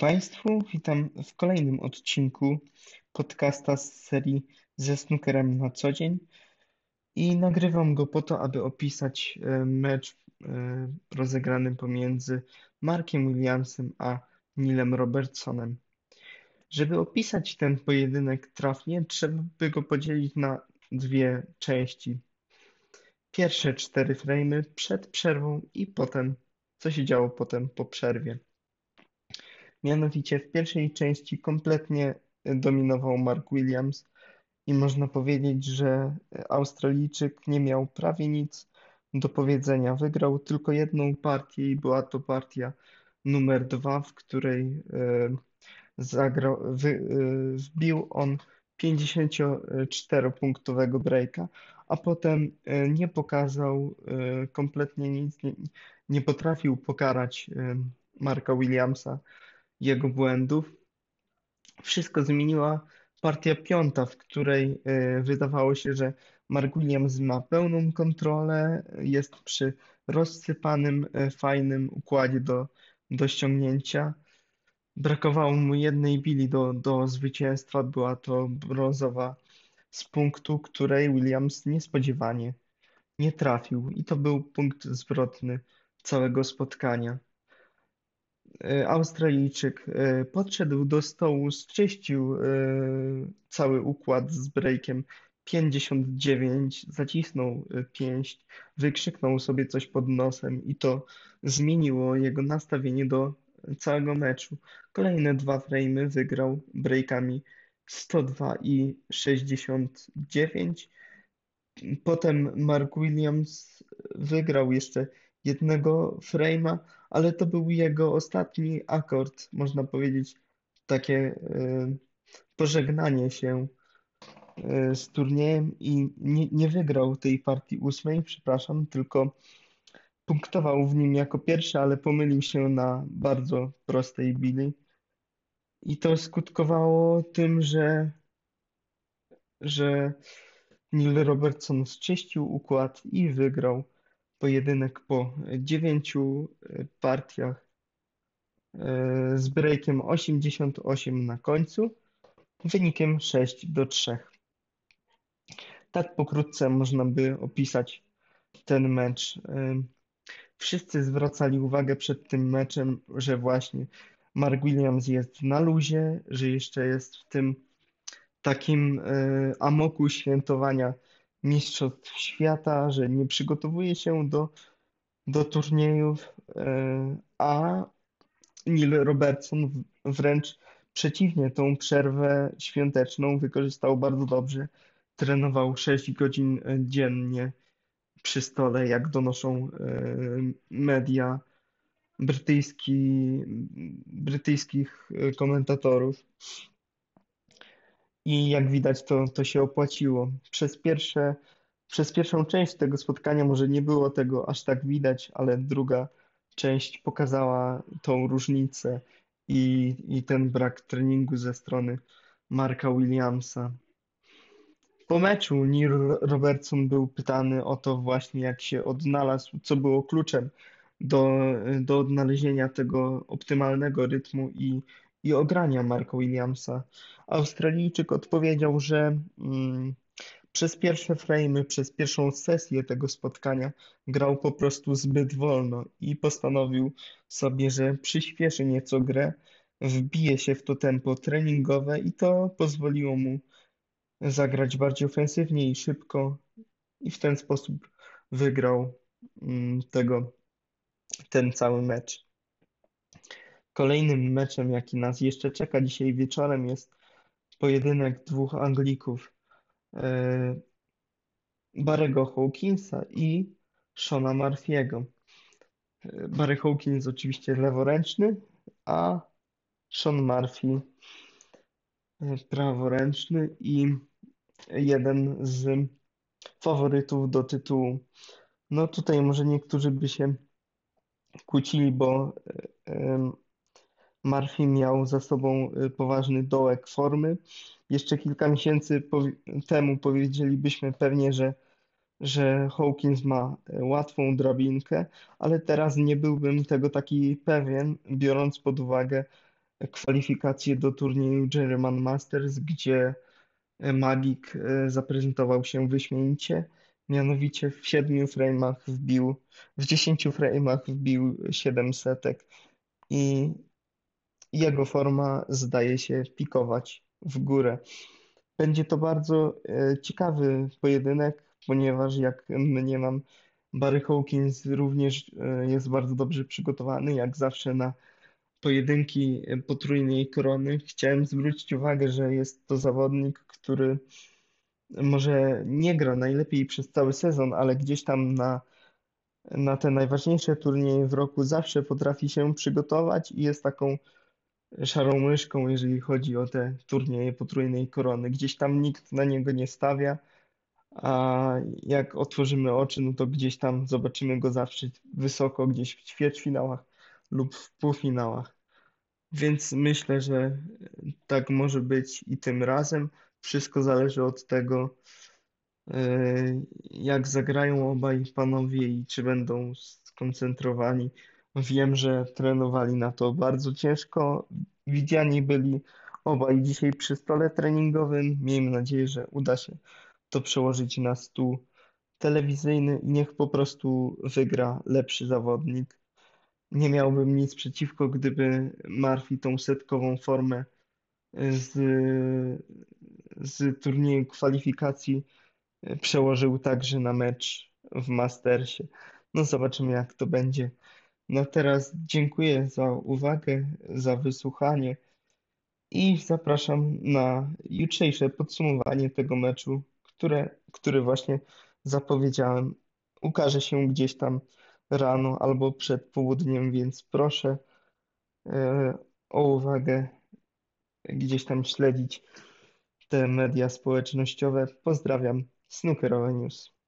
Państwu, witam w kolejnym odcinku podcasta z serii ze snookerem na co dzień i nagrywam go po to, aby opisać e, mecz e, rozegrany pomiędzy Markiem Williamsem a Nilem Robertsonem. Żeby opisać ten pojedynek trafnie, trzeba by go podzielić na dwie części. Pierwsze cztery frame przed przerwą i potem, co się działo potem po przerwie. Mianowicie w pierwszej części kompletnie dominował Mark Williams i można powiedzieć, że Australijczyk nie miał prawie nic do powiedzenia. Wygrał tylko jedną partię i była to partia numer dwa, w której e, zagrał, wy, e, wbił on 54-punktowego breaka, a potem e, nie pokazał kompletnie nic, nie, nie potrafił pokarać Marka Williamsa jego błędów. Wszystko zmieniła partia piąta, w której e, wydawało się, że Mark Williams ma pełną kontrolę, jest przy rozsypanym, e, fajnym układzie do, do ściągnięcia. Brakowało mu jednej bili do, do zwycięstwa. Była to brązowa z punktu, której Williams niespodziewanie nie trafił. I to był punkt zwrotny całego spotkania. E, Australijczyk e, podszedł do stołu, zczyścił e, cały układ z breakiem 59, zacisnął pięść, wykrzyknął sobie coś pod nosem i to zmieniło jego nastawienie do całego meczu. Kolejne dwa frame'y wygrał breakami 102 i 69. Potem Mark Williams wygrał jeszcze jednego frame'a, ale to był jego ostatni akord, można powiedzieć, takie e, pożegnanie się e, z turniejem i nie, nie wygrał tej partii ósmej, przepraszam, tylko punktował w nim jako pierwszy, ale pomylił się na bardzo prostej bili. I to skutkowało tym, że, że Neil Robertson zczyścił układ i wygrał pojedynek po dziewięciu e, partiach e, z breakiem 88 na końcu, wynikiem 6 do 3. Tak pokrótce można by opisać ten mecz. E, wszyscy zwracali uwagę przed tym meczem, że właśnie Mark Williams jest na luzie, że jeszcze jest w tym takim amoku świętowania Mistrzostw Świata, że nie przygotowuje się do, do turniejów, e, a Neil Robertson wręcz przeciwnie, tą przerwę świąteczną wykorzystał bardzo dobrze. Trenował 6 godzin dziennie przy stole, jak donoszą e, media brytyjski, brytyjskich komentatorów. I jak widać, to, to się opłaciło. Przez pierwsze, przez pierwszą część tego spotkania może nie było tego aż tak widać, ale druga część pokazała tą różnicę i, i ten brak treningu ze strony Marka Williamsa. Po meczu Neil Robertson był pytany o to właśnie, jak się odnalazł, co było kluczem do, do odnalezienia tego optymalnego rytmu i, i ogrania Marka Williamsa. Australijczyk odpowiedział, że mm, przez pierwsze frame'y, przez pierwszą sesję tego spotkania grał po prostu zbyt wolno i postanowił sobie, że przyspieszy nieco grę, wbije się w to tempo treningowe i to pozwoliło mu zagrać bardziej ofensywnie i szybko i w ten sposób wygrał mm, tego, ten cały mecz. Kolejnym meczem, jaki nas jeszcze czeka dzisiaj wieczorem, jest pojedynek dwóch Anglików, e, Barego Hawkinsa i Shona Murphy'ego. E, Barry Hawkins oczywiście leworęczny, a Sean Murphy e, praworęczny i jeden z faworytów do tytułu. No tutaj może niektórzy by się kłócili, bo Murphy miał za sobą y, poważny dołek formy. Jeszcze kilka miesięcy temu powiedzielibyśmy pewnie, że, że Hawkins ma y, łatwą drabinkę, ale teraz nie byłbym tego taki pewien, biorąc pod uwagę kwalifikacje do turnieju German Masters, gdzie Magik e, zaprezentował się wyśmienicie. Mianowicie w siedmiu frame'ach wbił, w dziesięciu frame'ach wbił siedem setek i jego forma zdaje się pikować w górę. Będzie to bardzo e, ciekawy pojedynek, ponieważ jak mniemam, Barry Hawkins również e, jest bardzo dobrze przygotowany, jak zawsze na pojedynki potrójnej korony. Chciałem zwrócić uwagę, że jest to zawodnik, który może nie gra najlepiej przez cały sezon, ale gdzieś tam na, na te najważniejsze turnieje w roku zawsze potrafi się przygotować i jest taką szarą myszką, jeżeli chodzi o te turnieje potrójnej korony. Gdzieś tam nikt na niego nie stawia, a jak otworzymy oczy, no to gdzieś tam zobaczymy go zawsze wysoko, gdzieś w ćwierćfinałach lub w półfinałach. Więc myślę, że tak może być i tym razem. Wszystko zależy od tego, e, jak zagrają obaj panowie i czy będą skoncentrowani. Wiem, że trenowali na to bardzo ciężko. Widziani byli obaj dzisiaj przy stole treningowym. Miejmy nadzieję, że uda się to przełożyć na stół telewizyjny i niech po prostu wygra lepszy zawodnik. Nie miałbym nic przeciwko, gdyby Murphy tą setkową formę z, z turnieju kwalifikacji przełożył także na mecz w Mastersie. No zobaczymy, jak to będzie. No teraz dziękuję za uwagę, za wysłuchanie i zapraszam na jutrzejsze podsumowanie tego meczu, które, który właśnie zapowiedziałem. Ukaże się gdzieś tam rano albo przed południem, więc proszę e, o uwagę, gdzieś tam śledzić te media społecznościowe. Pozdrawiam, Snookerowe News.